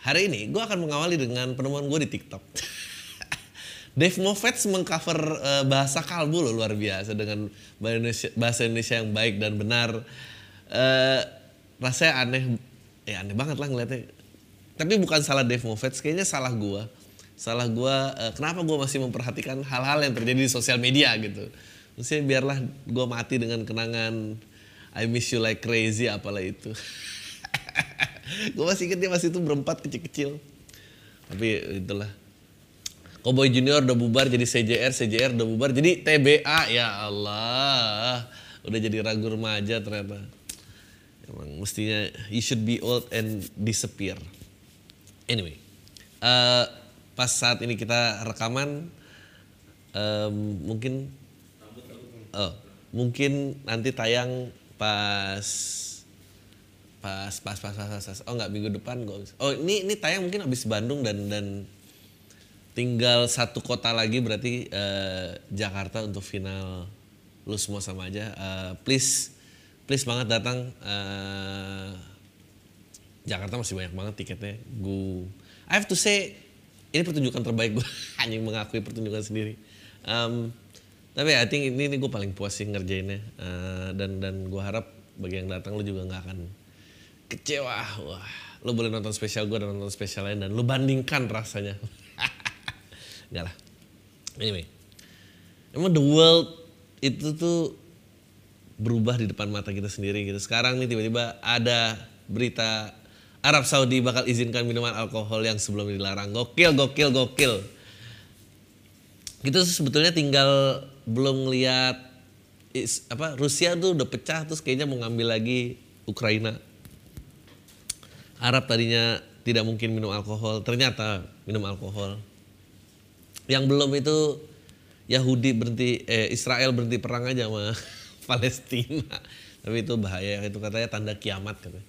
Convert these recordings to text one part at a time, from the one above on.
hari ini gue akan mengawali dengan penemuan gue di TikTok. Dave Movets mengcover uh, bahasa kalbu loh luar biasa dengan bahasa Indonesia, bahasa Indonesia yang baik dan benar. Uh, rasanya aneh, ya aneh banget lah ngeliatnya. Tapi bukan salah Dave Movets, kayaknya salah gue. Salah gue, uh, kenapa gue masih memperhatikan hal-hal yang terjadi di sosial media gitu. Maksudnya biarlah gue mati dengan kenangan I miss you like crazy apalah itu. gue masih inget dia masih itu berempat kecil-kecil. Tapi itulah. Cowboy Junior udah bubar jadi CJR, CJR udah bubar jadi TBA. Ya Allah. Udah jadi ragu remaja ternyata. Emang mestinya you should be old and disappear. Anyway. Uh, pas saat ini kita rekaman um, mungkin oh, mungkin nanti tayang pas pas pas pas pas, pas, pas. oh nggak minggu depan gue oh ini ini tayang mungkin habis Bandung dan dan tinggal satu kota lagi berarti uh, Jakarta untuk final lu semua sama aja. Uh, please please banget datang. Uh, Jakarta masih banyak banget tiketnya. Gue I have to say ini pertunjukan terbaik gue hanya mengakui pertunjukan sendiri. Um, tapi I think ini, ini gue paling puas sih ngerjainnya. Uh, dan dan gue harap bagi yang datang lu juga nggak akan kecewa. Wah lu boleh nonton spesial gue dan nonton spesial lain dan lu bandingkan rasanya. Enggak lah. Anyway emang the world itu tuh berubah di depan mata kita sendiri gitu. Sekarang nih tiba-tiba ada berita Arab Saudi bakal izinkan minuman alkohol yang sebelumnya dilarang. Gokil gokil gokil. Kita tuh sebetulnya tinggal belum lihat apa Rusia tuh udah pecah terus kayaknya mau ngambil lagi Ukraina Arab tadinya tidak mungkin minum alkohol, ternyata minum alkohol. Yang belum itu Yahudi berhenti, eh, Israel berhenti perang aja sama Palestina. Tapi itu bahaya, itu katanya tanda kiamat katanya.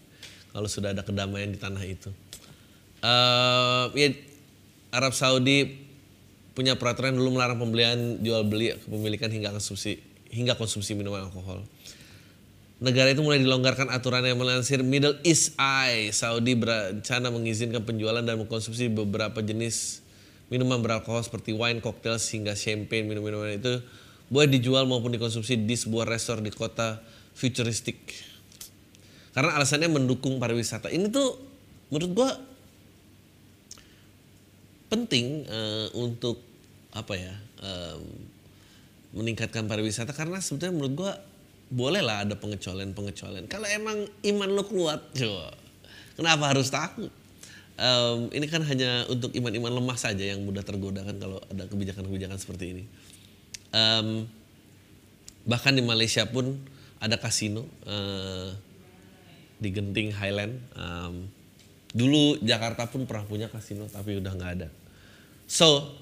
Kalau sudah ada kedamaian di tanah itu. Uh, ya, Arab Saudi punya peraturan dulu melarang pembelian, jual beli, kepemilikan hingga konsumsi hingga konsumsi minuman alkohol negara itu mulai dilonggarkan aturan yang melansir Middle East Eye. Saudi berencana mengizinkan penjualan dan mengkonsumsi beberapa jenis minuman beralkohol seperti wine, cocktail, hingga champagne. Minuman-minuman itu boleh dijual maupun dikonsumsi di sebuah resor di kota futuristik. Karena alasannya mendukung pariwisata. Ini tuh menurut gua penting uh, untuk apa ya um, meningkatkan pariwisata karena sebetulnya menurut gua bolehlah ada pengecualian-pengecualian. Kalau emang iman lo kuat, coba. Kenapa harus takut? Um, ini kan hanya untuk iman-iman lemah saja yang mudah tergoda kan kalau ada kebijakan-kebijakan seperti ini. Um, bahkan di Malaysia pun ada kasino uh, di Genting Highland. Um, dulu Jakarta pun pernah punya kasino tapi udah nggak ada. So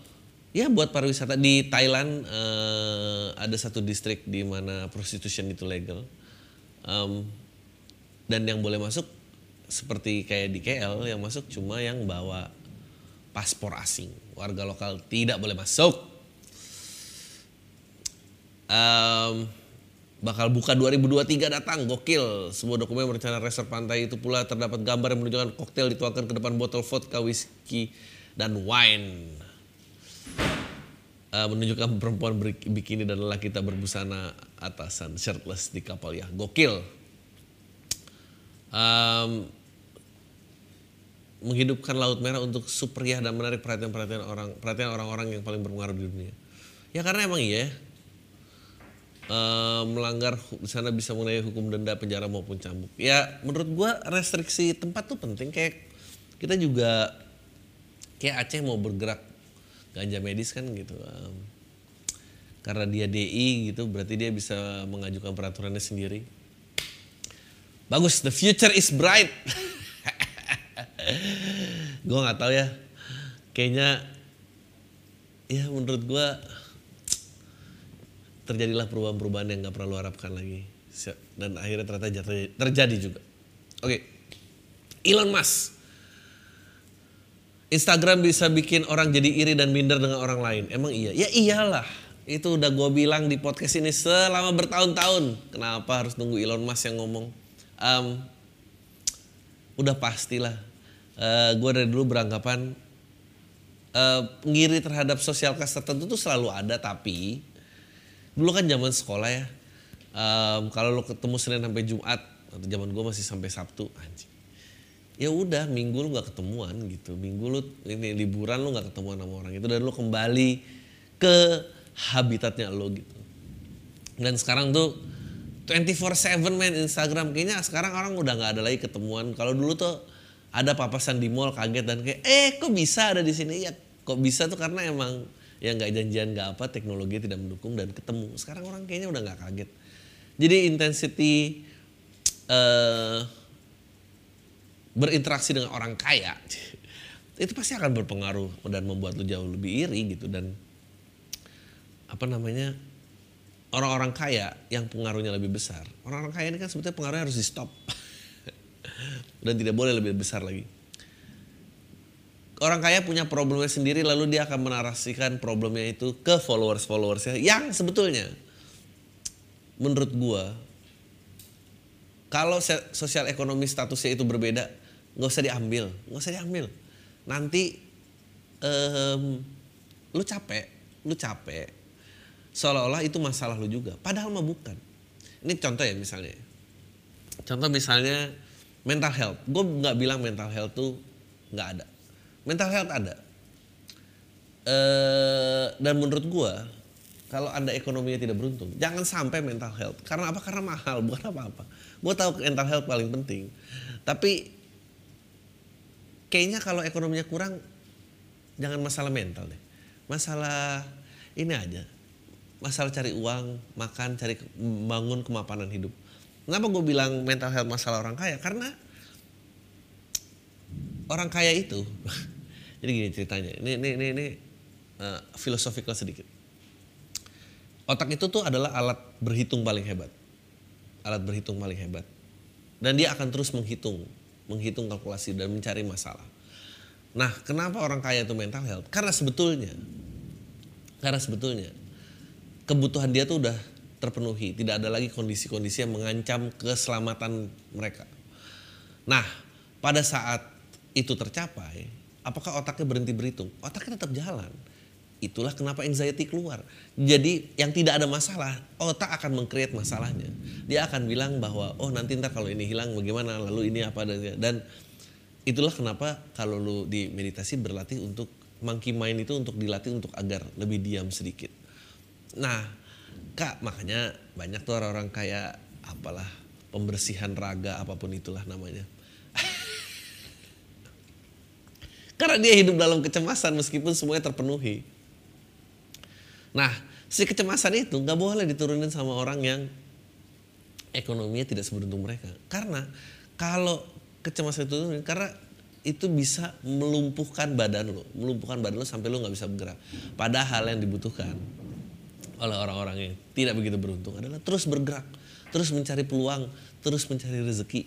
ya buat pariwisata di Thailand uh, ada satu distrik di mana prostitution itu legal. Um, dan yang boleh masuk seperti kayak di KL yang masuk cuma yang bawa paspor asing. Warga lokal tidak boleh masuk. Um, bakal buka 2023 datang gokil. Sebuah dokumen merencana resort pantai itu pula terdapat gambar yang menunjukkan koktail dituangkan ke depan botol vodka whisky dan wine uh, menunjukkan perempuan bikini dan lelaki tak berbusana atasan shirtless di kapal ya gokil. Um, menghidupkan laut merah untuk superiah dan menarik perhatian perhatian orang perhatian orang-orang yang paling berpengaruh di dunia. Ya karena emang iya uh, melanggar di sana bisa mengenai hukum denda penjara maupun cambuk. Ya menurut gua restriksi tempat tuh penting kayak kita juga kayak Aceh mau bergerak ganja medis kan gitu um, karena dia DI gitu berarti dia bisa mengajukan peraturannya sendiri. Bagus the future is bright. Gue nggak tahu ya. Kayaknya ya menurut gua terjadilah perubahan-perubahan yang nggak pernah lu harapkan lagi. Dan akhirnya ternyata terjadi juga. Oke. Elon Musk Instagram bisa bikin orang jadi iri dan minder dengan orang lain. Emang iya? Ya iyalah. Itu udah gue bilang di podcast ini selama bertahun-tahun. Kenapa harus nunggu Elon Musk yang ngomong? Em, udah pastilah. Gue dari dulu beranggapan eh, ngiri terhadap sosial kelas tertentu tuh selalu ada tapi dulu kan zaman sekolah ya. Em, kalau lo ketemu Senin sampai Jumat atau zaman gue masih sampai Sabtu anjing ya udah minggu lu nggak ketemuan gitu. Minggu lu ini liburan lu nggak ketemuan sama orang itu dan lu kembali ke habitatnya lo gitu. Dan sekarang tuh 24/7 main Instagram. Kayaknya sekarang orang udah nggak ada lagi ketemuan. Kalau dulu tuh ada papasan di mall kaget dan kayak eh kok bisa ada di sini? Ya kok bisa tuh karena emang ya nggak janjian nggak apa teknologi tidak mendukung dan ketemu. Sekarang orang kayaknya udah nggak kaget. Jadi intensity eh berinteraksi dengan orang kaya itu pasti akan berpengaruh dan membuat lu jauh lebih iri gitu. Dan apa namanya orang-orang kaya yang pengaruhnya lebih besar. Orang-orang kaya ini kan sebetulnya pengaruhnya harus di stop dan tidak boleh lebih besar lagi. Orang kaya punya problemnya sendiri lalu dia akan menarasikan problemnya itu ke followers followersnya yang sebetulnya menurut gua kalau sosial ekonomi statusnya itu berbeda nggak usah diambil nggak usah diambil. Nanti em, lu capek lu capek seolah-olah itu masalah lu juga. Padahal mah bukan. Ini contoh ya misalnya. Contoh misalnya mental health. Gue nggak bilang mental health tuh nggak ada. Mental health ada. Eh dan menurut gue kalau anda ekonominya tidak beruntung jangan sampai mental health. Karena apa? Karena mahal bukan apa-apa. Gue tahu mental health paling penting. Tapi kayaknya kalau ekonominya kurang jangan masalah mental deh. Masalah ini aja. Masalah cari uang makan cari bangun kemapanan hidup. Kenapa gue bilang mental health masalah orang kaya? Karena orang kaya itu jadi gini ceritanya. Ini ini ini, ini uh, philosophical sedikit otak itu tuh adalah alat berhitung paling hebat. Alat berhitung paling hebat. Dan dia akan terus menghitung menghitung kalkulasi dan mencari masalah. Nah kenapa orang kaya itu mental health? Karena sebetulnya karena sebetulnya kebutuhan dia tuh udah terpenuhi. Tidak ada lagi kondisi-kondisi yang mengancam keselamatan mereka. Nah pada saat itu tercapai apakah otaknya berhenti berhitung? Otaknya tetap jalan itulah kenapa anxiety keluar. Jadi yang tidak ada masalah otak akan mengcreate masalahnya. Dia akan bilang bahwa oh nanti ntar kalau ini hilang bagaimana lalu ini apa dan dan itulah kenapa kalau lu di meditasi berlatih untuk monkey mind itu untuk dilatih untuk agar lebih diam sedikit. Nah kak makanya banyak tuh orang-orang kayak apalah pembersihan raga apa pun itulah namanya. Karena dia hidup dalam kecemasan meskipun semuanya terpenuhi Nah, si kecemasan itu nggak boleh diturunin sama orang yang ekonominya tidak seberuntung mereka. Karena kalau kecemasan itu karena itu bisa melumpuhkan badan lo, melumpuhkan badan lo sampai lo nggak bisa bergerak. Padahal yang dibutuhkan oleh orang-orang yang tidak begitu beruntung adalah terus bergerak, terus mencari peluang, terus mencari rezeki.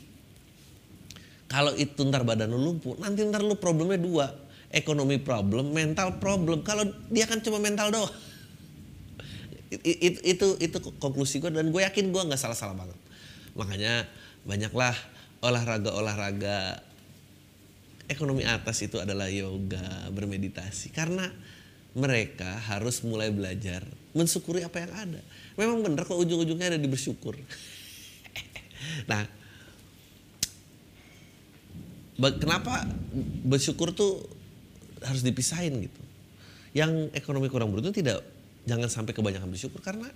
Kalau itu ntar badan lu lumpuh, nanti ntar lu problemnya dua. Ekonomi problem, mental problem. Kalau dia kan cuma mental doang it- it- itu itu konklusi gue dan gue yakin gue nggak salah salah banget. Makanya banyaklah olahraga olahraga ekonomi atas itu adalah yoga bermeditasi. Karena mereka harus mulai belajar mensyukuri apa yang ada. Memang bener kok ujung-ujungnya ada di bersyukur. Nah kenapa bersyukur tuh harus dipisahin gitu? Yang ekonomi kurang beruntung tidak jangan sampai kebanyakan bersyukur karena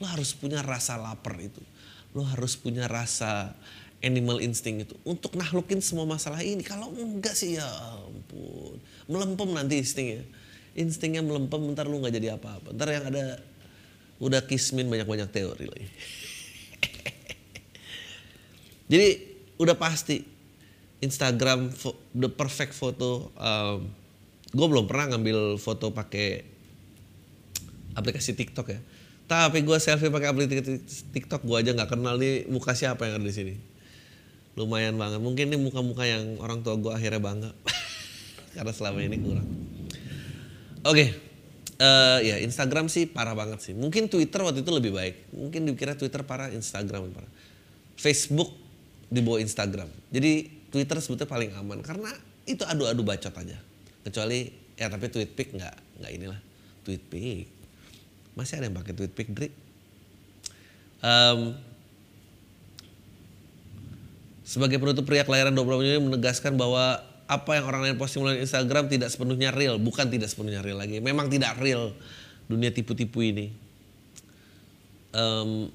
lo harus punya rasa lapar itu. Lo harus punya rasa animal instinct itu untuk nahlukin semua masalah ini. Kalau enggak sih ya ampun. Melempem nanti instingnya. Instingnya melempem ntar lu nggak jadi apa-apa. Ntar yang ada udah kismin banyak-banyak teori lagi. Jadi udah pasti Instagram the perfect photo um, gue belum pernah ngambil foto pakai aplikasi TikTok ya. Tapi gue selfie pakai aplikasi TikTok gue aja nggak kenal nih muka siapa yang ada di sini. Lumayan banget. Mungkin ini muka-muka yang orang tua gue akhirnya bangga. Karena selama ini kurang. Oke. Eh, ya Instagram sih parah banget sih. Mungkin Twitter waktu itu lebih baik. Mungkin dikira Twitter parah, Instagram parah. Facebook di bawah Instagram. Jadi Twitter sebetulnya paling aman karena itu adu-adu bacot aja. Kecuali ya tapi tweetpic nggak nggak inilah tweetpic. Masih ada yang pakai tweetpic, Dri. Em, sebagai penutup pria kelahiran 20 ini menegaskan bahwa apa yang orang lain posting melalui Instagram tidak sepenuhnya real, bukan tidak sepenuhnya real lagi. Memang tidak real dunia tipu-tipu ini. Em,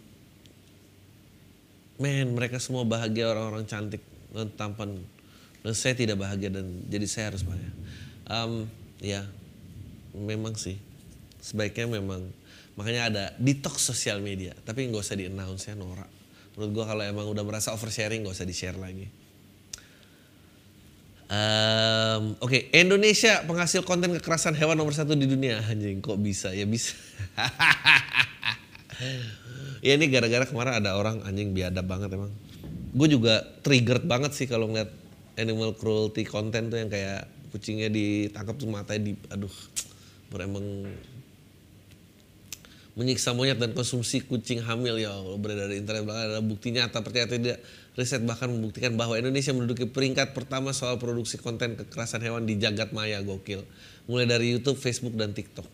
men, mereka semua bahagia orang-orang cantik dan tampan. Dan saya tidak bahagia dan jadi saya harus bahagia. Em, ya, memang sih. Sebaiknya memang makanya ada detox sosial media. Tapi nggak usah di announce ya norak. Menurut gua kalau emang udah merasa oversharing nggak usah di share lagi. Em, Oke, Indonesia penghasil konten kekerasan hewan nomor satu di dunia. Anjing, kok bisa? Ya bisa. ya ini gara-gara kemarin ada orang anjing biadab banget emang. Gue juga triggered banget sih kalau ngeliat animal cruelty konten tuh yang kayak kucingnya ditangkap tuh matanya di, aduh, emang menyiksa monyet dan konsumsi kucing hamil ya Allah beredar di internet bahkan ada bukti nyata percaya atau tidak riset bahkan membuktikan bahwa Indonesia menduduki peringkat pertama soal produksi konten kekerasan hewan di jagat maya gokil mulai dari YouTube, Facebook dan TikTok.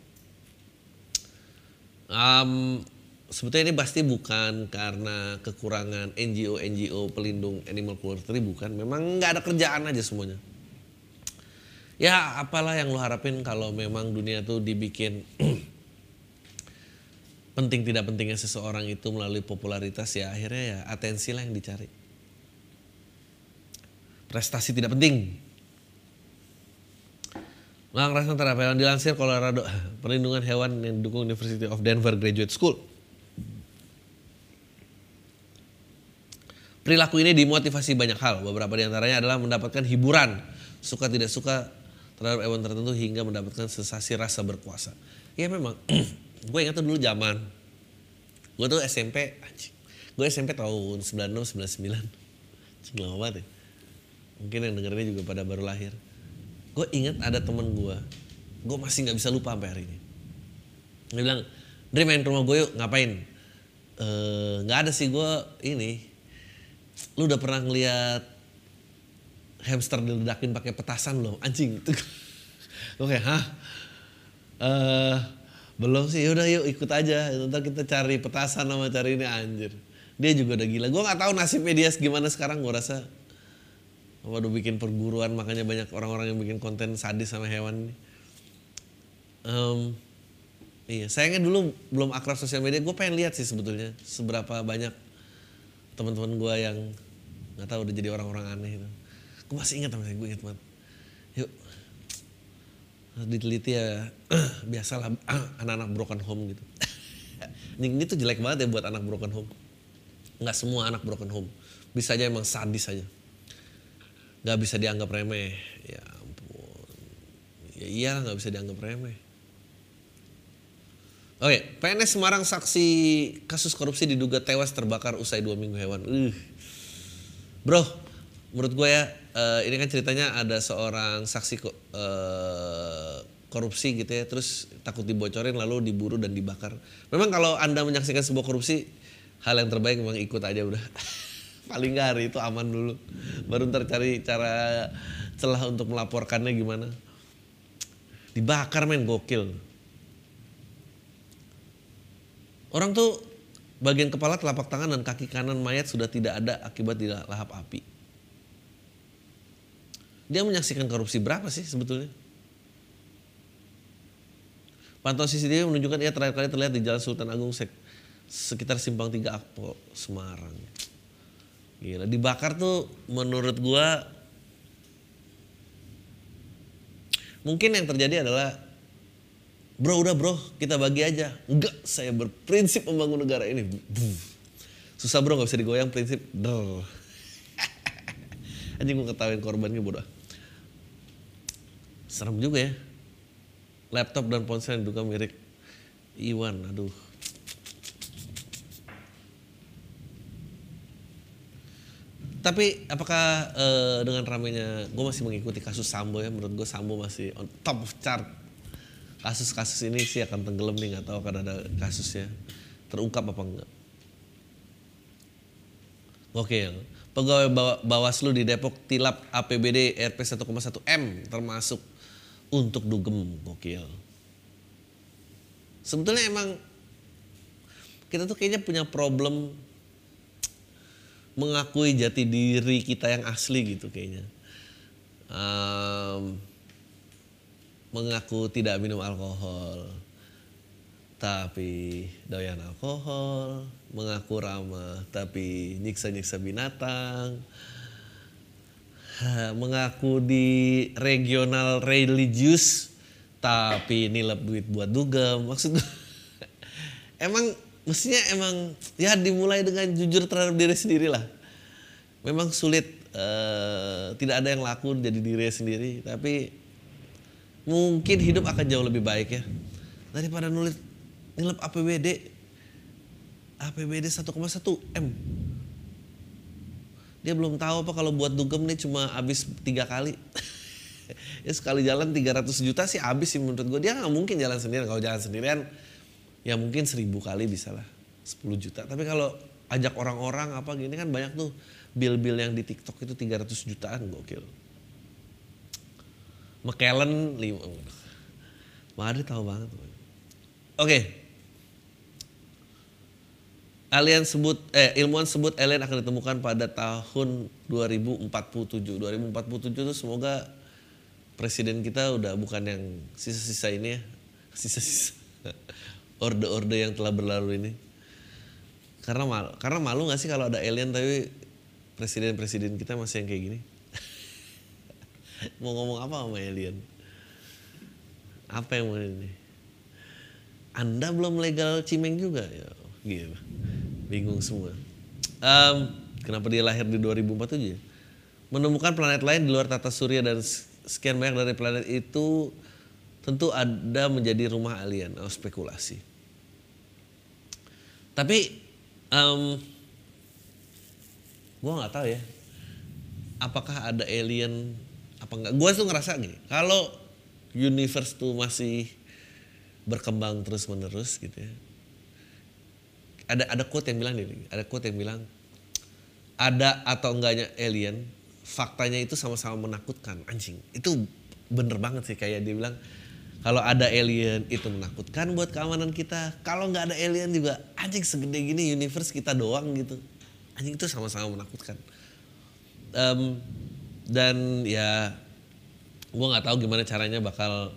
Am, sebetulnya ini pasti bukan karena kekurangan NGO NGO pelindung animal cruelty bukan, memang nggak ada kerjaan aja semuanya. Ya apalah yang lo harapin kalau memang dunia tuh dibikin penting tidak pentingnya seseorang itu melalui popularitas ya akhirnya ya atensi lah yang dicari. Prestasi tidak penting. Rasa terapi yang dilansir Colorado perlindungan hewan yang didukung University of Denver Graduate School. Perilaku ini dimotivasi banyak hal. Beberapa di antaranya adalah mendapatkan hiburan, suka tidak suka terhadap hewan tertentu hingga mendapatkan sensasi rasa berkuasa. Ya memang, gue ingat tuh dulu zaman, gue tuh SMP, gue SMP tahun 96, 99, anjing lama banget ya. Mungkin yang dengerinnya juga pada baru lahir. Gue ingat ada temen gue, gue masih nggak bisa lupa sampai hari ini. Dia bilang, Dri main rumah gue yuk, ngapain? "Eh, nggak ada sih gue ini. Lu udah pernah ngeliat hamster diledakin pakai petasan belum? Anjing itu. Oke, hah? Eh belum sih, yaudah yuk ikut aja. Ntar kita cari petasan sama cari ini anjir. Dia juga udah gila. Gue nggak tahu nasibnya dia gimana sekarang. Gue rasa udah bikin perguruan makanya banyak orang-orang yang bikin konten sadis sama hewan ini. Em, iya, sayangnya dulu belum akrab sosial media. Gue pengen lihat sih sebetulnya seberapa banyak teman-teman gue yang nggak tahu udah jadi orang-orang aneh itu. Gue masih ingat namanya, gue ingat banget. Diteliti ya biasalah anak-anak broken home gitu. Ini tuh jelek banget ya buat anak broken home. Nggak semua anak broken home. Bisa aja emang sadis aja. Nggak bisa dianggap remeh. Ya ampun. Ya iya nggak bisa dianggap remeh. Oke, PNS Semarang saksi kasus korupsi diduga tewas terbakar usai dua minggu hewan. Uh. Bro, menurut gue ya, eh, ini kan ceritanya ada seorang saksi eh, korupsi gitu ya, terus takut dibocorin lalu diburu dan dibakar. Memang kalau anda menyaksikan sebuah korupsi, hal yang terbaik memang ikut aja udah. Paling nggak hari itu aman dulu, baru ntar cari cara celah untuk melaporkannya gimana. Dibakar men gokil. Orang tuh bagian kepala, telapak tangan dan kaki kanan mayat sudah tidak ada akibat dilahap api. Dia menyaksikan korupsi berapa sih sebetulnya? Pantauan CCTV menunjukkan ia terakhir kali terlihat di Jalan Sultan Agung sek- sekitar Simpang 3 Akpo, Semarang. Gila, dibakar tuh menurut gua mungkin yang terjadi adalah Bro udah bro kita bagi aja. Enggak saya berprinsip membangun negara ini. Susah bro gak bisa digoyang prinsip. Anjing gue ketawain korbannya bodoh. Serem juga ya. laptop dan ponsel yang diduga mirip Iwan aduh tapi apakah eh, dengan ramenya gue masih mengikuti kasus Sambo ya menurut gue Sambo masih on top of chart kasus-kasus ini sih akan tenggelam nih nggak tahu akan ada kasusnya terungkap apa enggak Gokil. Pegawai Bawa- Bawaslu di Depok tilap APBD RP 1,1 M termasuk untuk dugem. Gokil. Sebetulnya emang kita tuh kayaknya punya problem mengakui jati diri kita yang asli gitu kayaknya. Em, mengaku tidak minum alkohol, tapi doyan alkohol, mengaku ramah tapi nyiksa-nyiksa binatang, mengaku di regional religius tapi nilep duit buat dugem. Maksud emang mestinya emang ya dimulai dengan jujur terhadap diri sendiri lah. Memang sulit, eh, tidak ada yang laku jadi diri sendiri, tapi mungkin hidup akan jauh lebih baik ya daripada nulis nilep APBD APBD 1,1 M dia belum tahu apa kalau buat dugem nih cuma habis tiga kali. Ya sekali jalan 300 juta sih habis sih menurut gue dia nggak mungkin jalan sendirian. Kalau jalan sendirian ya mungkin seribu kali bisa lah. 10 juta. Tapi kalau ajak orang-orang apa gini kan banyak tuh bill-bill yang di TikTok itu 300 jutaan gokil. McKellen lima Madrid tahu banget oke Alien sebut eh ilmuwan sebut alien akan ditemukan pada tahun 2047. 2047 itu semoga presiden kita udah bukan yang sisa-sisa ini ya. Sisa-sisa orde-orde yang telah berlalu ini. Karena malu, karena malu gak sih kalau ada alien tapi presiden-presiden kita masih yang kayak gini? mau ngomong apa sama alien? Apa yang mau ini? Anda belum legal cimeng juga ya, gitu. Bingung semua. Em, kenapa dia lahir di 2047 ya? Menemukan planet lain di luar tata surya dan sekian banyak dari planet itu tentu ada menjadi rumah alien. Oh, spekulasi. Tapi em gue nggak tahu ya. Apakah ada alien apa enggak? Gue tuh ngerasa gini. Kalau universe tuh masih berkembang terus menerus gitu ya ada ada quote yang bilang gini, ada quote yang bilang ada atau enggaknya alien, faktanya itu sama-sama menakutkan, anjing. Itu bener banget sih kayak dia bilang kalau ada alien itu menakutkan buat keamanan kita. Kalau nggak ada alien juga anjing segede gini universe kita doang gitu. Anjing itu sama-sama menakutkan. Em, dan ya gue nggak tahu gimana caranya bakal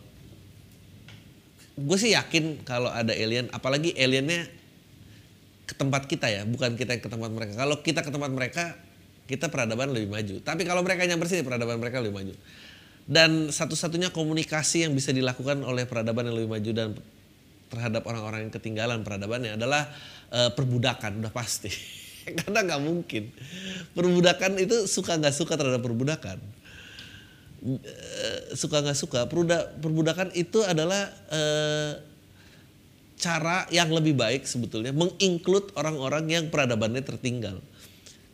gue sih yakin kalau ada alien apalagi aliennya ke tempat kita ya bukan kita yang ke tempat mereka. Kalau kita ke tempat mereka kita peradaban lebih maju. Tapi kalau mereka nyamper sini peradaban mereka lebih maju. Dan satu-satunya komunikasi yang bisa dilakukan oleh peradaban yang lebih maju dan terhadap orang-orang yang ketinggalan peradabannya adalah eh, perbudakan udah pasti. Karena nggak mungkin. Perbudakan itu suka nggak suka terhadap perbudakan. Eh, suka nggak suka perbuda- perbudakan itu adalah eh, cara yang lebih baik sebetulnya menginclude orang-orang yang peradabannya tertinggal.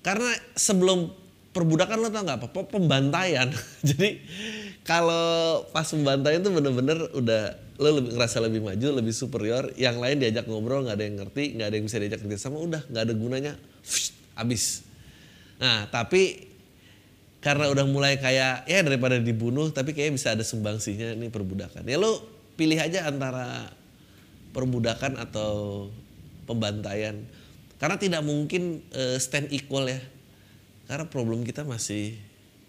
Karena sebelum perbudakan lo tau nggak apa? Pe- pembantaian. Jadi kalau pas pembantaian itu bener-bener udah lo lebih ngerasa lebih maju lebih superior yang lain diajak ngobrol nggak ada yang ngerti nggak ada yang bisa diajak kerjasama udah nggak ada gunanya Fush, abis nah tapi karena udah mulai kayak ya daripada dibunuh tapi kayaknya bisa ada sumbangsinya ini perbudakan. Ya lo pilih aja antara perbudakan atau pembantaian. Karena tidak mungkin eh, stand equal ya. Karena problem kita masih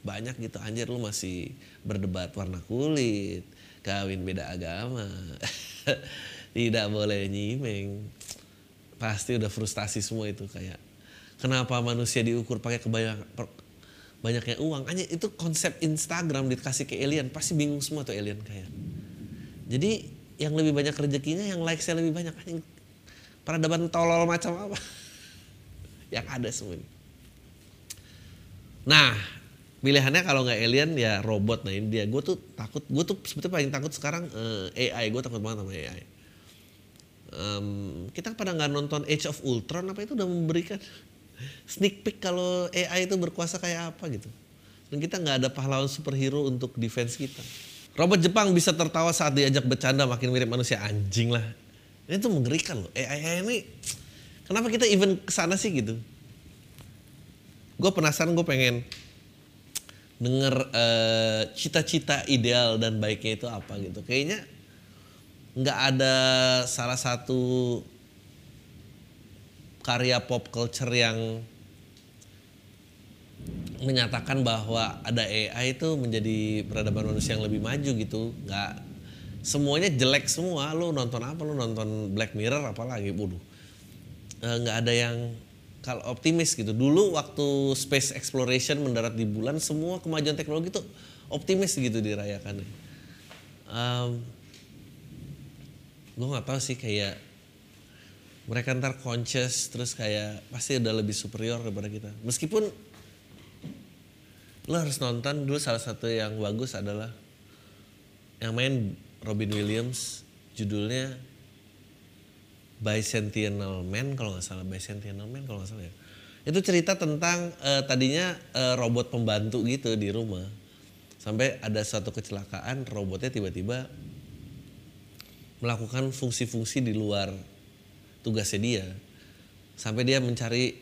banyak gitu. Anjir lu masih berdebat warna kulit kawin beda agama. Tidak boleh nyimeng. Pasti udah frustasi semua itu kayak kenapa manusia diukur pakai kebanyakan banyaknya uang? Aja itu konsep Instagram dikasih ke alien. Pasti bingung semua tuh alien kayak. Jadi yang lebih banyak rezekinya yang likesnya lebih banyak. Anjing peradaban tolol macam apa? Yang ada semua ini. Nah, pilihannya kalau nggak alien ya robot. Nah ini dia. Gue tuh takut gue tuh sebetulnya paling takut sekarang eh, AI gue takut banget sama AI Em, kita pada nggak nonton Age of Ultron apa itu udah memberikan sneak peek kalau AI itu berkuasa kayak apa gitu. Dan kita nggak ada pahlawan superhero untuk defense kita robot Jepang bisa tertawa saat diajak bercanda makin mirip manusia. Anjing lah. Ini tuh mengerikan loh. AI ini kenapa kita even ke sana sih gitu? Gue penasaran gue pengen denger eh, cita-cita ideal dan baiknya itu apa gitu. Kayaknya nggak ada salah satu karya pop culture yang menyatakan bahwa ada AI itu menjadi peradaban manusia yang lebih maju gitu. Nggak semuanya jelek semua. Lu nonton apa? Lu nonton Black Mirror apalagi? Waduh. Eh, nggak ada yang kalau optimis gitu. Dulu waktu space exploration mendarat di bulan semua kemajuan teknologi itu optimis gitu dirayakannya. Um, gue nggak tahu sih kayak mereka ntar conscious terus kayak pasti udah lebih superior daripada kita. Meskipun lo harus nonton dulu salah satu yang bagus adalah yang main Robin Williams judulnya Bicentennial Man kalau nggak salah. Bicentennial Man kalau nggak salah ya. Itu cerita tentang eh, tadinya eh, robot pembantu gitu di rumah. Sampai ada suatu kecelakaan robotnya tiba-tiba melakukan fungsi-fungsi di luar tugasnya dia. Sampai dia mencari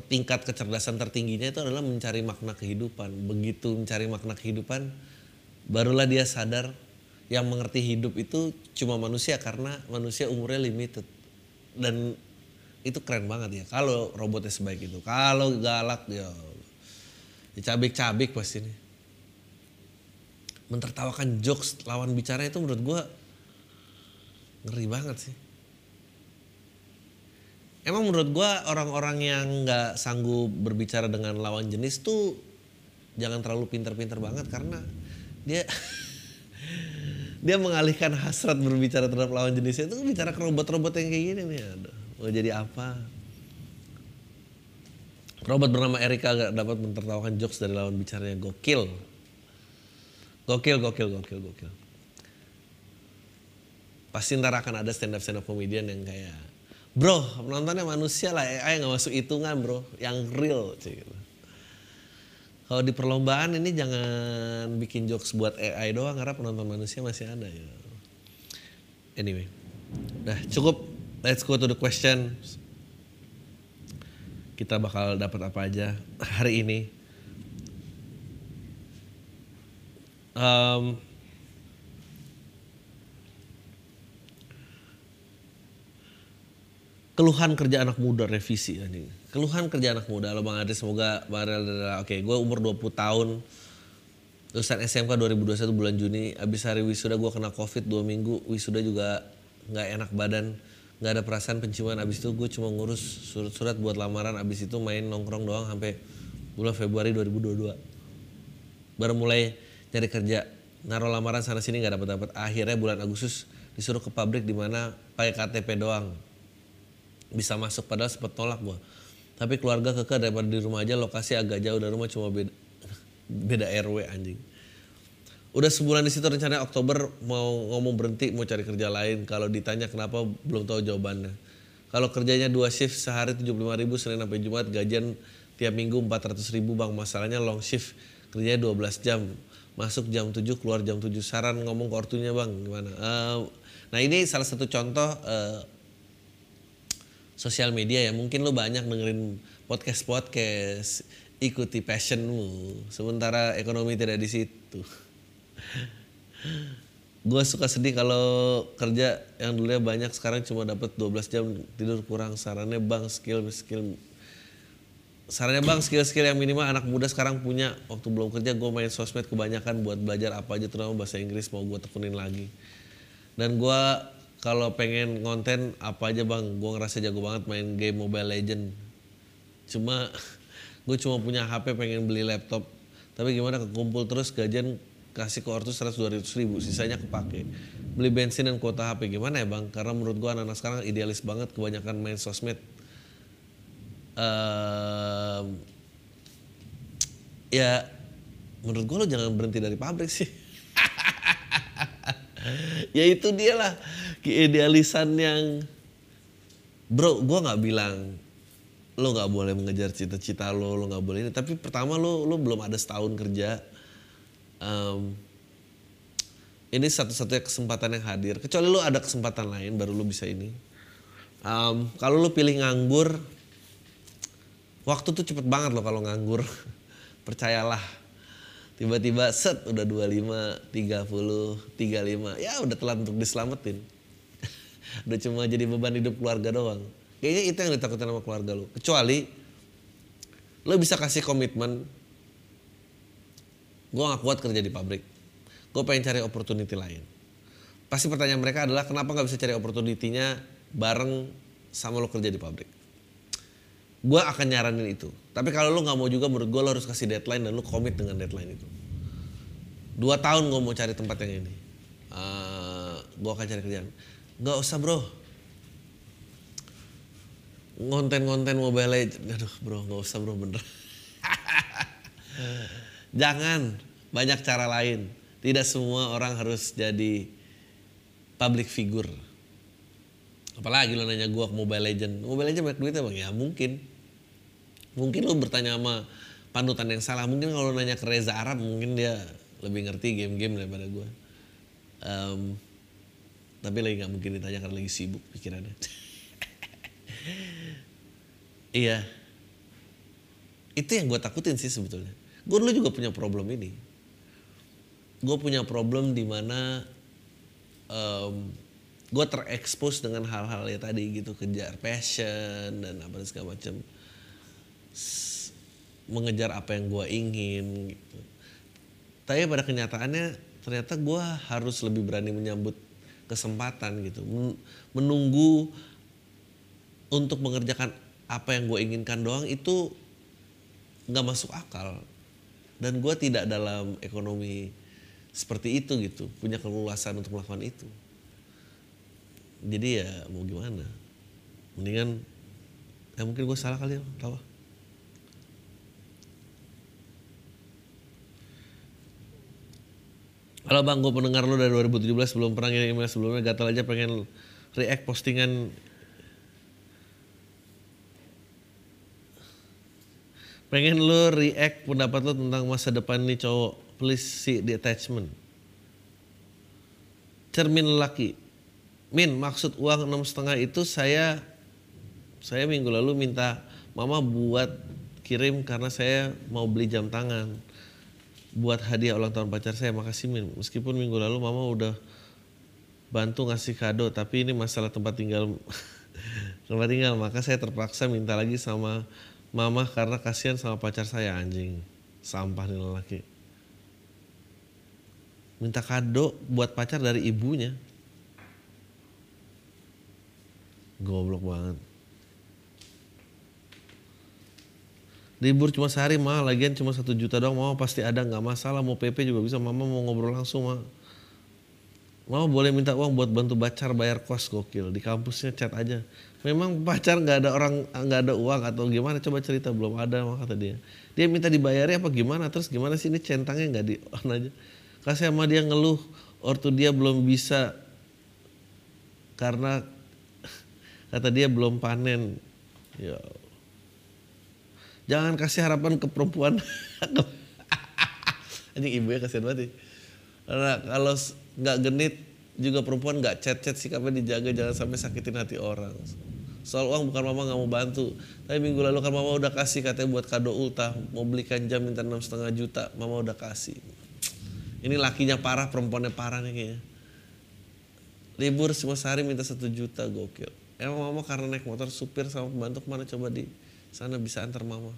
tingkat kecerdasan tertingginya itu adalah mencari makna kehidupan. Begitu mencari makna kehidupan barulah dia sadar yang mengerti hidup itu cuma manusia karena manusia umurnya limited. Dan itu keren banget ya. Kalau robotnya sebaik itu kalau galak ya dicabik-cabik pasti nih. Mentertawakan jokes lawan bicara itu menurut gua ngeri banget sih emang menurut gua orang-orang yang nggak sanggup berbicara dengan lawan jenis tuh jangan terlalu pinter-pinter banget karena dia dia mengalihkan hasrat berbicara terhadap lawan jenisnya. Itu bicara ke robot-robot yang kayak gini nih. Aduh mau jadi apa? Robot bernama Erika gak dapat mentertawakan jokes dari lawan bicaranya. Gokil. Gokil gokil gokil gokil. Pasti ntar akan ada stand up stand up comedian yang kayak bro penontonnya manusia lah AI nggak masuk hitungan bro yang real gitu. Kalau di perlombaan ini jangan bikin jokes buat AI doang karena penonton manusia masih ada ya. Anyway, nah cukup. Let's go to the question. Kita bakal dapat apa aja hari ini. Um, keluhan kerja anak muda revisi anjing. Keluhan kerja anak muda. Halo Bang Adri, semoga adalah oke, gue umur 20 tahun. Lulusan SMK 2021 bulan Juni, abis hari wisuda gue kena covid 2 minggu, wisuda juga nggak enak badan, nggak ada perasaan penciuman. Abis itu gue cuma ngurus surat-surat buat lamaran, abis itu main nongkrong doang sampai bulan Februari 2022. Baru mulai nyari kerja, naruh lamaran sana sini nggak dapat dapat. Akhirnya bulan Agustus disuruh ke pabrik di mana pakai KTP doang bisa masuk padahal sempat tolak gua. Tapi keluarga keke daripada di rumah aja lokasi agak jauh dari rumah cuma beda beda RW anjing. Udah sebulan di situ rencananya Oktober mau ngomong berhenti mau cari kerja lain. Kalau ditanya kenapa belum tahu jawabannya. Kalau kerjanya dua shift sehari 75 ribu Senin sampai Jumat gajian tiap minggu 400 ribu bang. Masalahnya long shift kerjanya 12 jam. Masuk jam 7 keluar jam 7 saran ngomong ke ortunya bang gimana? Eh, nah ini salah satu contoh eh, sosial media ya. Mungkin lo banyak dengerin podcast podcast ikuti passionmu. Sementara ekonomi tidak di situ. Gue suka sedih kalau kerja yang dulunya banyak sekarang cuma dapat 12 jam tidur kurang. Sarannya bang skill skill. Sarannya bang skill-skill yang minimal anak muda sekarang punya. Waktu belum kerja gue main sosmed kebanyakan buat belajar apa aja terutama bahasa Inggris mau gue tekunin lagi. Dan gue kalau pengen konten apa aja bang? Gue ngerasa jago banget main game Mobile Legend cuma gue cuma punya HP pengen beli laptop. Tapi gimana kekumpul terus gajian kasih ke ortu 100 200 ribu sisanya kepake. Beli bensin dan kuota HP gimana ya bang? Karena menurut gue anak-anak sekarang idealis banget kebanyakan main sosmed. Ehm, ya menurut gue lo jangan berhenti dari pabrik sih. Ya itu dia lah keidealisan yang bro gue nggak bilang lo nggak boleh mengejar cita-cita lo lo nggak boleh ini. Tapi pertama lo lo belum ada setahun kerja. Um, ini satu-satunya kesempatan yang hadir. Kecuali lo ada kesempatan lain baru lo bisa ini. Um, kalau lo pilih nganggur waktu tuh cepet banget lo kalau nganggur. Percayalah. Tiba-tiba set udah 25, 30, 35 ya udah telat untuk diselamatin udah cuma jadi beban hidup keluarga doang. Kayaknya itu yang ditakutin sama keluarga lo kecuali lo bisa kasih komitmen gue gak kuat kerja di pabrik. Gue pengen cari opportunity lain. Pasti pertanyaan mereka adalah kenapa nggak bisa cari opportunity-nya bareng sama lo kerja di pabrik? Gue akan nyaranin itu. Tapi kalau lo nggak mau juga menurut gue lo harus kasih deadline dan lo komit dengan deadline itu. Dua tahun gue mau cari tempat yang ini. Uh, eh, gue akan cari kerjaan nggak usah bro. Ngonten-ngonten mobile legend. Aduh bro nggak usah bro bener. Jangan. Banyak cara lain. Tidak semua orang harus jadi public figure. Apalagi lo nanya gue mobile legend. Mobile legend banyak duitnya bang. Ya mungkin. Mungkin lo bertanya sama panutan yang salah. Mungkin kalau nanya ke Reza Arab mungkin dia lebih ngerti game-game daripada gue um, tapi lagi nggak mungkin ditanya karena lagi sibuk pikirannya. Iya. Itu yang gue takutin sih sebetulnya. Gue dulu juga punya problem ini. Gue punya problem di mana um, gue terekspos dengan hal-hal ya tadi gitu kejar passion dan apa segala macam. Mengejar apa yang gue ingin gitu. Tapi pada kenyataannya ternyata gue harus lebih berani menyambut kesempatan gitu, menunggu untuk mengerjakan apa yang gue inginkan doang itu nggak masuk akal. Dan gue tidak dalam ekonomi seperti itu gitu punya keluasan untuk melakukan itu. Jadi ya mau gimana? Mendingan ya mungkin gue salah kali ya tahu Kalau bang, gue pendengar lo dari 2017 belum pernah ngirim email sebelumnya, gatal aja pengen react postingan. Pengen lo react pendapat lo tentang masa depan nih cowok. Please see the attachment. Cermin lelaki. Min maksud uang enam setengah itu saya saya minggu lalu minta mama buat kirim karena saya mau beli jam tangan buat hadiah ulang tahun pacar saya makasih Min. Meskipun minggu lalu mama udah bantu ngasih kado tapi ini masalah tempat tinggal tempat tinggal. Maka saya terpaksa minta lagi sama mama karena kasihan sama pacar saya anjing. Sampah nih lelaki. Minta kado buat pacar dari ibunya. Goblok banget libur cuma sehari mah. Lagian cuma satu juta doang mama pasti ada nggak masalah. Mau PP juga bisa. Mama mau ngobrol langsung mah. Mama boleh minta uang buat bantu pacar bayar kos gokil. Di kampusnya chat aja. Memang pacar nggak ada orang nggak ada uang atau gimana? Coba cerita belum ada mah kata dia. Dia minta dibayari apa gimana? Terus gimana sih? Ini centangnya nggak di on aja. Kasih sama dia ngeluh. Ortu dia belum bisa. Karena kata dia belum panen. Ya Jangan kasih harapan ke perempuan. Ini ibu ya kasihan banget. Karena kalau nggak genit juga perempuan nggak chat-chat sikapnya dijaga jangan sampai sakitin hati orang. Soal uang bukan mama nggak mau bantu. Tapi minggu lalu kan mama udah kasih katanya buat kado ultah. Mau belikan jam minta enam setengah juta. Mama udah kasih. Ini lakinya parah, perempuannya parah nih kayaknya. Libur semua sehari minta satu juta gokil. Emang mama karena naik motor supir sama pembantu ke mana coba di sana bisa antar mama.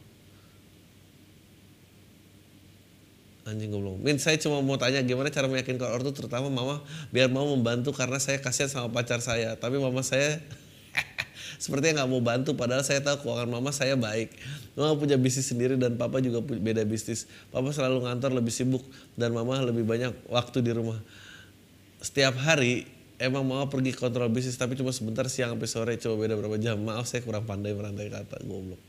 Anjing goblok. Min saya cuma mau tanya gimana cara meyakinkan ortu terutama mama biar mau membantu karena saya kasihan sama pacar saya. Tapi mama saya sepertinya nggak mau bantu padahal saya tahu keuangan mama saya baik. Mama punya bisnis sendiri dan papa juga beda bisnis. Papa selalu ngantor lebih sibuk dan mama lebih banyak waktu di rumah. Setiap hari emang mau pergi kontrol bisnis tapi cuma sebentar siang sampai sore coba beda berapa jam. Maaf saya kurang pandai merantai kata goblok.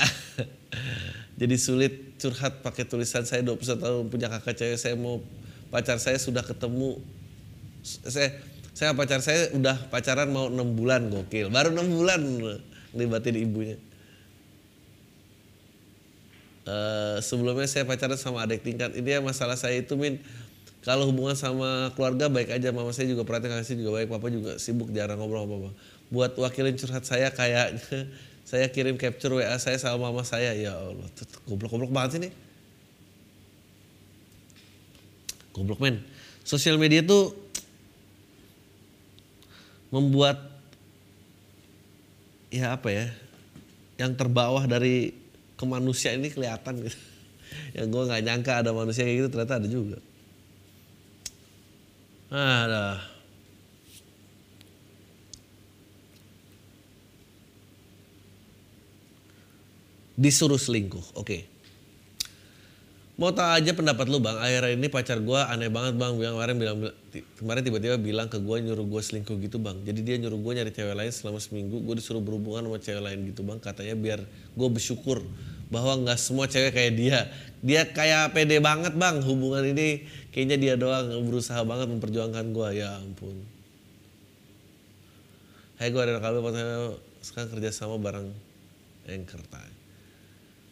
Jadi sulit curhat pakai tulisan saya 21 tahun punya kakak cewek saya mau pacar saya sudah ketemu. Saya saya pacar saya udah pacaran mau enam bulan gokil. Baru enam bulan libatin ibunya. Eh, sebelumnya saya pacaran sama adik tingkat. Ini ya masalah saya itu min kalau hubungan sama keluarga baik aja. Mama saya juga perhatian saya juga baik. Papa juga sibuk jarang ngobrol sama papa buat wakilin curhat saya kayaknya saya kirim capture wa saya sama mama saya. Ya allah goblok goblok banget sih nih goblok men. Sosial media tuh membuat ya apa ya yang terbawah dari kemanusiaan ini kelihatan gitu. Yang gue nggak nyangka ada manusia kayak gitu ternyata ada juga ada disuruh selingkuh oke. Mau tahu aja pendapat lu bang, akhirnya ini pacar gue aneh banget bang, bilang kemarin bilang kemarin tiba-tiba bilang ke gue nyuruh gue selingkuh gitu bang. Jadi dia nyuruh gue nyari cewek lain selama seminggu, gue disuruh berhubungan sama cewek lain gitu bang. Katanya biar gue bersyukur bahwa nggak semua cewek kayak dia. Dia kayak pede banget bang, hubungan ini kayaknya dia doang berusaha banget memperjuangkan gue. Ya ampun. Hai gue ada kalbi sekarang kerja sama bareng Anchor Time.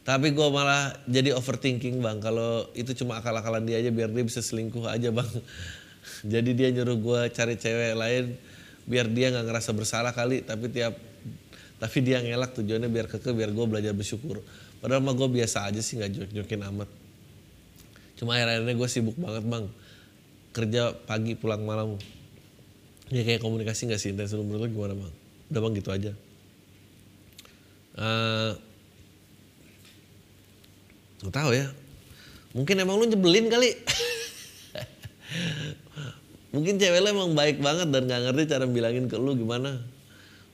Tapi gue malah jadi overthinking bang. Kalau itu cuma akal-akalan dia aja biar dia bisa selingkuh aja bang. jadi dia nyuruh gue cari cewek lain biar dia nggak ngerasa bersalah kali. Tapi tiap tapi dia ngelak tujuannya biar keke biar gue belajar bersyukur. Padahal mah gue biasa aja sih nggak jok-jokin amat. Cuma akhir-akhirnya gue sibuk banget bang. Kerja pagi pulang malam. Ya kayak komunikasi nggak sih intens menurut lo gimana bang? Udah bang gitu aja. Uh, Gak tahu ya. Mungkin emang lu nyebelin kali. Mungkin cewek lu emang baik banget dan gak ngerti cara bilangin ke lu gimana.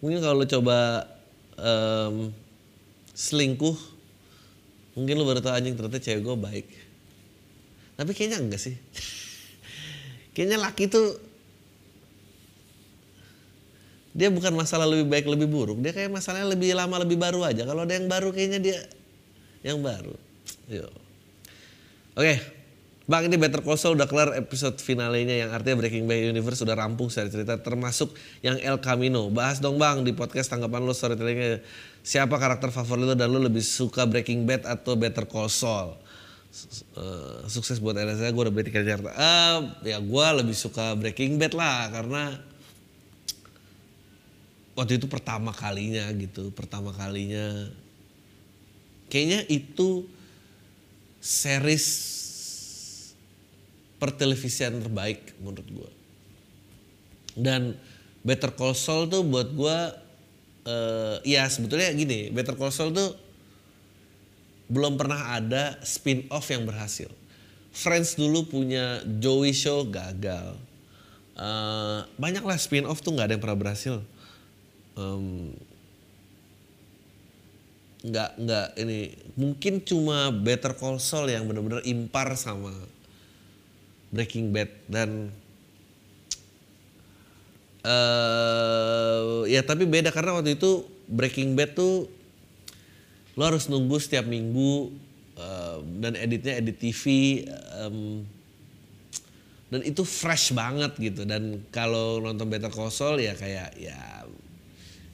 Mungkin kalau lu coba um, selingkuh, mungkin lu baru tau anjing ternyata cewek gue baik. Tapi kayaknya enggak sih. kayaknya laki tuh dia bukan masalah lebih baik lebih buruk, dia kayak masalahnya lebih lama lebih baru aja. Kalau ada yang baru kayaknya dia yang baru. Yo. Oke, Bang ini Better Call Saul udah kelar episode finalenya yang artinya Breaking Bad Universe sudah rampung secara cerita termasuk yang El Camino. Bahas dong Bang di podcast tanggapan lo storytellingnya. Siapa karakter favorit lo dan lo lebih suka Breaking Bad atau Better Call Saul? Uh, sukses buat LSA gue udah beli tiket Jakarta. Uh, ya gue lebih suka Breaking Bad lah karena waktu itu pertama kalinya gitu, pertama kalinya kayaknya itu series pertelevisian terbaik menurut gue. Dan Better Call Saul tuh buat gue, uh, ya sebetulnya gini, Better Call Saul tuh belum pernah ada spin off yang berhasil. Friends dulu punya Joey Show gagal. Uh, banyak lah spin off tuh nggak ada yang pernah berhasil. Um, nggak nggak ini mungkin cuma Better Call Saul yang benar-benar impar sama Breaking Bad dan uh, ya tapi beda karena waktu itu Breaking Bad tuh lo harus nunggu setiap minggu uh, dan editnya edit TV um, dan itu fresh banget gitu. Dan kalau nonton Better Call Saul ya kayak ya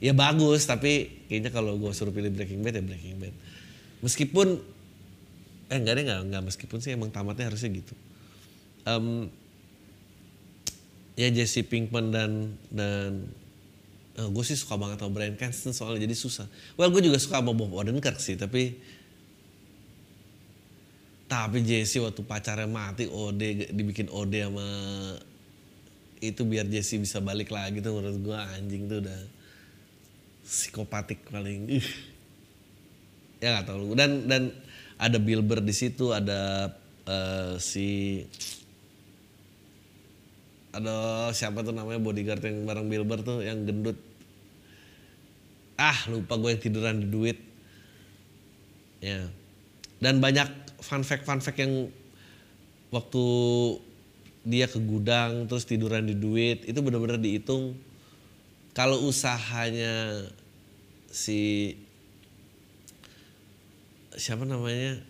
ya bagus. Tapi kayaknya kalau gue suruh pilih Breaking Bad ya Breaking Bad. Meskipun eh enggak deh enggak, enggak meskipun sih emang tamatnya harusnya gitu. Um, ya Jesse Pinkman dan dan uh, gue sih suka banget sama Brian Cranston soalnya jadi susah. Well gue juga suka sama Bob Odenkirk sih tapi tapi Jesse waktu pacarnya mati Ode dibikin Ode sama itu biar Jesse bisa balik lagi tuh menurut gue anjing tuh udah psikopatik paling. Ya nggak tahu. Dan dan ada Bilber di situ ada uh, si ada siapa tuh namanya bodyguard yang bareng Bilber tuh yang gendut. Ah lupa gue yang tiduran di duit. Ya. Dan banyak fun fact fun fact yang waktu dia ke gudang terus tiduran di duit itu benar-benar dihitung. Kalau usahanya si siapa namanya?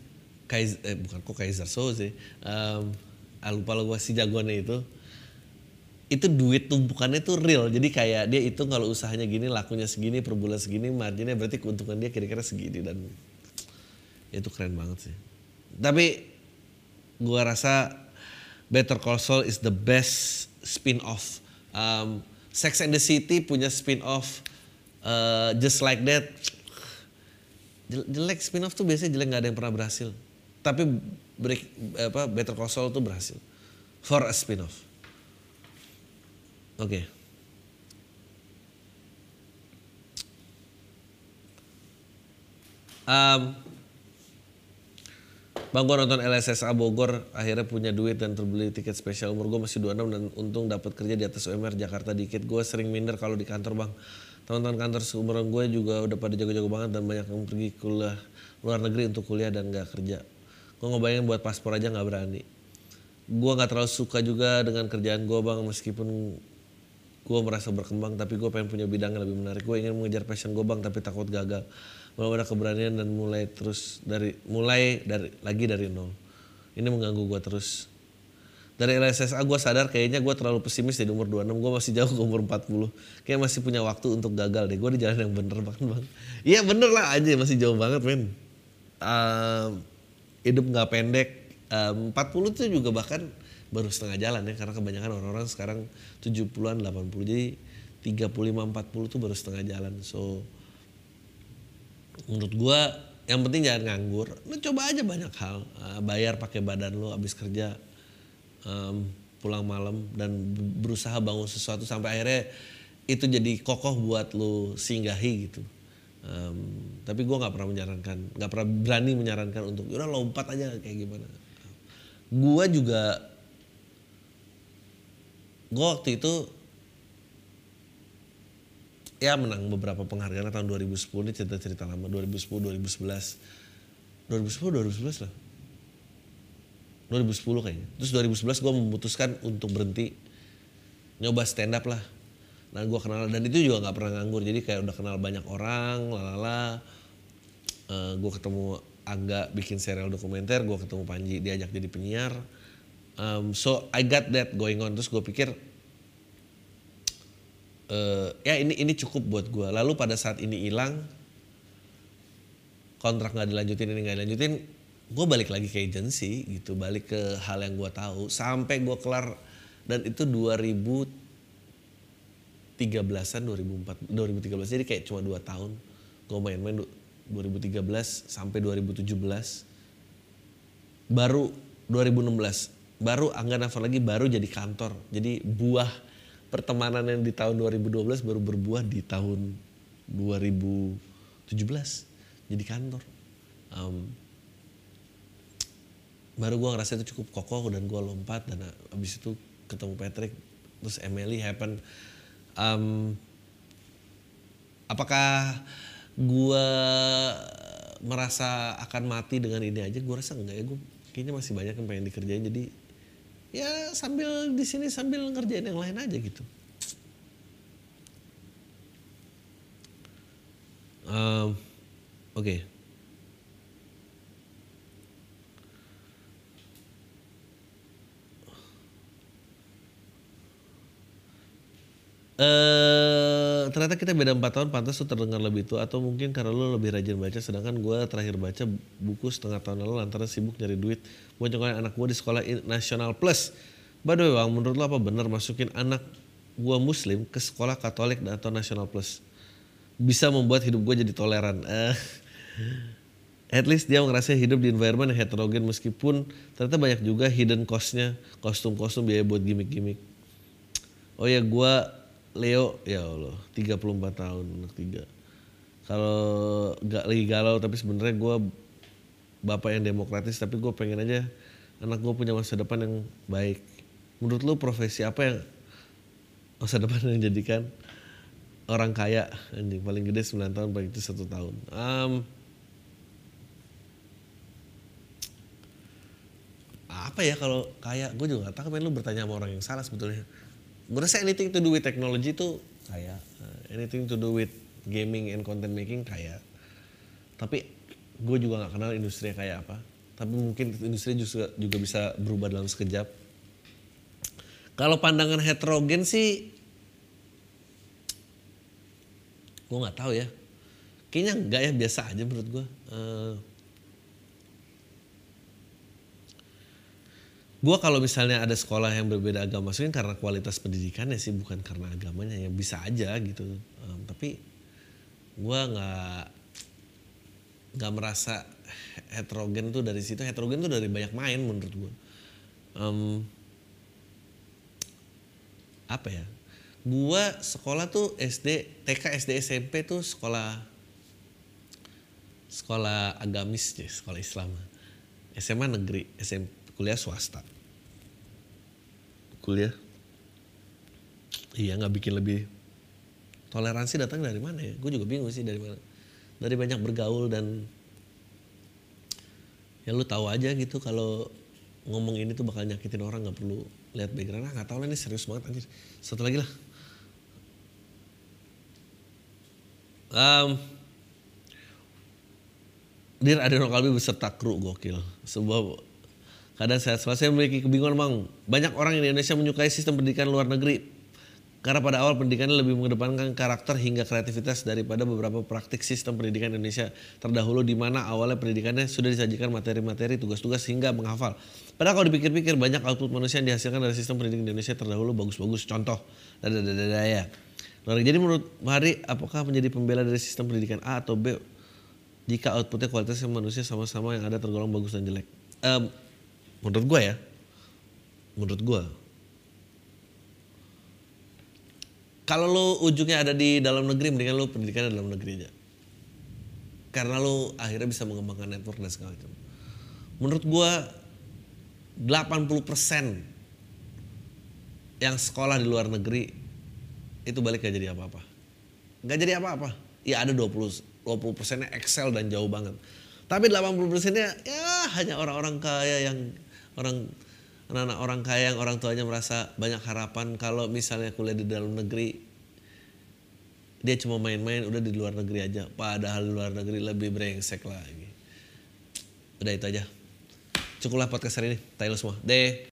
Kaiser eh bukan kok Kaiser So sih um, ah, lupa lo gue si jagoannya itu itu duit tumpukannya tuh real. Jadi kayak dia itu kalau usahanya gini lakunya segini per bulan segini marginnya berarti keuntungan dia kira-kira segini. Dan itu keren banget sih. Tapi gua rasa Better Call Saul is the best spin off um, Sex and the City punya spin off uh, just like that. Jelek spin off tuh biasanya jelek nggak ada yang pernah berhasil. Tapi break apa Better Call Saul tuh berhasil. For a spin off Oke. Okay. Um, Bang gue nonton LSSA Bogor akhirnya punya duit dan terbeli tiket spesial umur gue masih 26 dan untung dapat kerja di atas UMR Jakarta dikit gue sering minder kalau di kantor bang teman-teman kantor seumuran gue juga udah pada jago-jago banget dan banyak yang pergi kuliah luar negeri untuk kuliah dan gak kerja gue ngebayangin buat paspor aja gak berani gue gak terlalu suka juga dengan kerjaan gue bang meskipun gue merasa berkembang tapi gue pengen punya bidang yang lebih menarik. Gue ingin mengejar passion gue bang tapi takut gagal. Belum ada keberanian dan mulai terus dari mulai dari lagi dari nol. Ini mengganggu gue terus. Dari LSSA gue sadar kayaknya gue terlalu pesimis di umur 26 gue masih jauh ke umur 40 kayak masih punya waktu untuk gagal deh. Gue di jalan yang bener banget bang. Iya bener lah aja masih jauh banget men. Uh, hidup nggak pendek um, 40 itu juga bahkan baru setengah jalan ya karena kebanyakan orang-orang sekarang 70-an 80 jadi 35 40 tuh baru setengah jalan. So menurut gua yang penting jangan nganggur lu coba aja banyak hal. Uh, bayar pakai badan lu abis kerja um, pulang malam dan berusaha bangun sesuatu sampai akhirnya itu jadi kokoh buat lu singgahi gitu. Um, tapi gue nggak pernah menyarankan nggak pernah berani menyarankan untuk udah lompat aja kayak gimana. Gue juga gue waktu itu ya menang beberapa penghargaan tahun 2010 ini cerita-cerita lama 2010 2011 2010 2011 lah. 2010 kayaknya. Terus 2011 gue memutuskan untuk berhenti nyoba stand up lah. Nah gue kenal dan itu juga nggak pernah nganggur. Jadi kayak udah kenal banyak orang lalala. Uh, eh, gue ketemu Angga bikin serial dokumenter gue ketemu Panji diajak jadi penyiar Um, so I got that going on. Terus gue pikir uh, ya ini ini cukup buat gue. Lalu pada saat ini hilang kontrak nggak dilanjutin ini nggak dilanjutin, gue balik lagi ke agency gitu, balik ke hal yang gue tahu. Sampai gue kelar dan itu 2013an 2004 2013 jadi kayak cuma dua tahun gue main-main. 2013 sampai 2017 baru 2016 baru Angga Nafar lagi baru jadi kantor. Jadi buah pertemanan yang di tahun 2012 baru berbuah di tahun 2017 jadi kantor. Um, baru gue ngerasa itu cukup kokoh dan gue lompat dan abis itu ketemu Patrick terus Emily happen. Um, apakah gue merasa akan mati dengan ini aja? Gue rasa enggak ya. Gue kayaknya masih banyak yang pengen dikerjain jadi ya sambil di sini sambil ngerjain yang lain aja gitu. Um, Oke. Okay. Uh, ternyata kita beda 4 tahun pantas tuh terdengar lebih tua atau mungkin karena lo lebih rajin baca sedangkan gue terakhir baca buku setengah tahun lalu lantaran sibuk nyari duit. Buat nyokolin anak gue di sekolah nasional plus. By the way bang menurut lo apa benar masukin anak gue muslim ke sekolah katolik atau nasional plus? Bisa membuat hidup gue jadi toleran. Uh, at least dia ngerasa hidup di environment yang heterogen meskipun ternyata banyak juga hidden costnya kostum-kostum biaya buat gimmick-gimmick. Oh ya gue Leo ya Allah 34 tahun anak tiga. Kalau gak lagi galau tapi sebenarnya gue bapak yang demokratis tapi gue pengen aja anak gue punya masa depan yang baik. Menurut lu profesi apa yang masa depan yang jadikan orang kaya? Anjing paling gede 9 tahun paling itu satu tahun. Um, apa ya kalau kaya? Gue juga gak tahu kan lu bertanya sama orang yang salah sebetulnya gue rasa anything to do with technology itu kayak uh, anything to do with gaming and content making kayak tapi gue juga nggak kenal industri kayak apa. Tapi mungkin industri juga juga bisa berubah dalam sekejap. Kalau pandangan heterogen sih gue nggak tahu ya. Kayaknya enggak ya biasa aja menurut gue uh, gue kalau misalnya ada sekolah yang berbeda agama masukin karena kualitas pendidikannya sih bukan karena agamanya ya bisa aja gitu. Um, tapi gue nggak nggak merasa heterogen tuh dari situ. Heterogen tuh dari banyak main menurut gue um, apa ya? Gue sekolah tuh SD TK SD SMP tuh sekolah sekolah agamis ya sekolah Islam. SMA negeri SMP kuliah swasta. Kuliah? Iya nggak bikin lebih toleransi datang dari mana ya? Gue juga bingung sih dari mana. Dari banyak bergaul dan ya lu tahu aja gitu kalau ngomong ini tuh bakal nyakitin orang nggak perlu lihat background. Ah nggak tahu lah ini serius banget anjir. Satu lagi lah. Um, Dir Adeno Kalbi beserta kru gokil. Sebuah Kadang saya selesai memiliki kebingungan bang. Banyak orang di Indonesia menyukai sistem pendidikan luar negeri. Karena pada awal pendidikannya lebih mengedepankan karakter hingga kreativitas daripada beberapa praktik sistem pendidikan Indonesia terdahulu di mana awalnya pendidikannya sudah disajikan materi-materi, tugas-tugas hingga menghafal. Padahal kalau dipikir-pikir banyak output manusia yang dihasilkan dari sistem pendidikan Indonesia terdahulu bagus-bagus. Contoh, dadadadada ya. Jadi menurut Hari, apakah menjadi pembela dari sistem pendidikan A atau B jika outputnya kualitasnya manusia sama-sama yang ada tergolong bagus dan jelek? Menurut gue ya. Menurut gue kalau lo ujungnya ada di dalam negeri mendingan lo pendidikan di dalam negeri aja. Karena lo akhirnya bisa mengembangkan network dan segala macam. Menurut gue 80% yang sekolah di luar negeri itu balik gak jadi apa-apa. Gak jadi apa-apa. Ya ada 20 20 persennya excel dan jauh banget. Tapi 80 persennya ya hanya orang-orang kaya yang orang anak-anak orang kaya yang orang tuanya merasa banyak harapan kalau misalnya kuliah di dalam negeri dia cuma main-main udah di luar negeri aja. Padahal di luar negeri lebih brengsek lagi. Udah itu aja. Cukuplah podcast hari ini. Tayo semua. Deh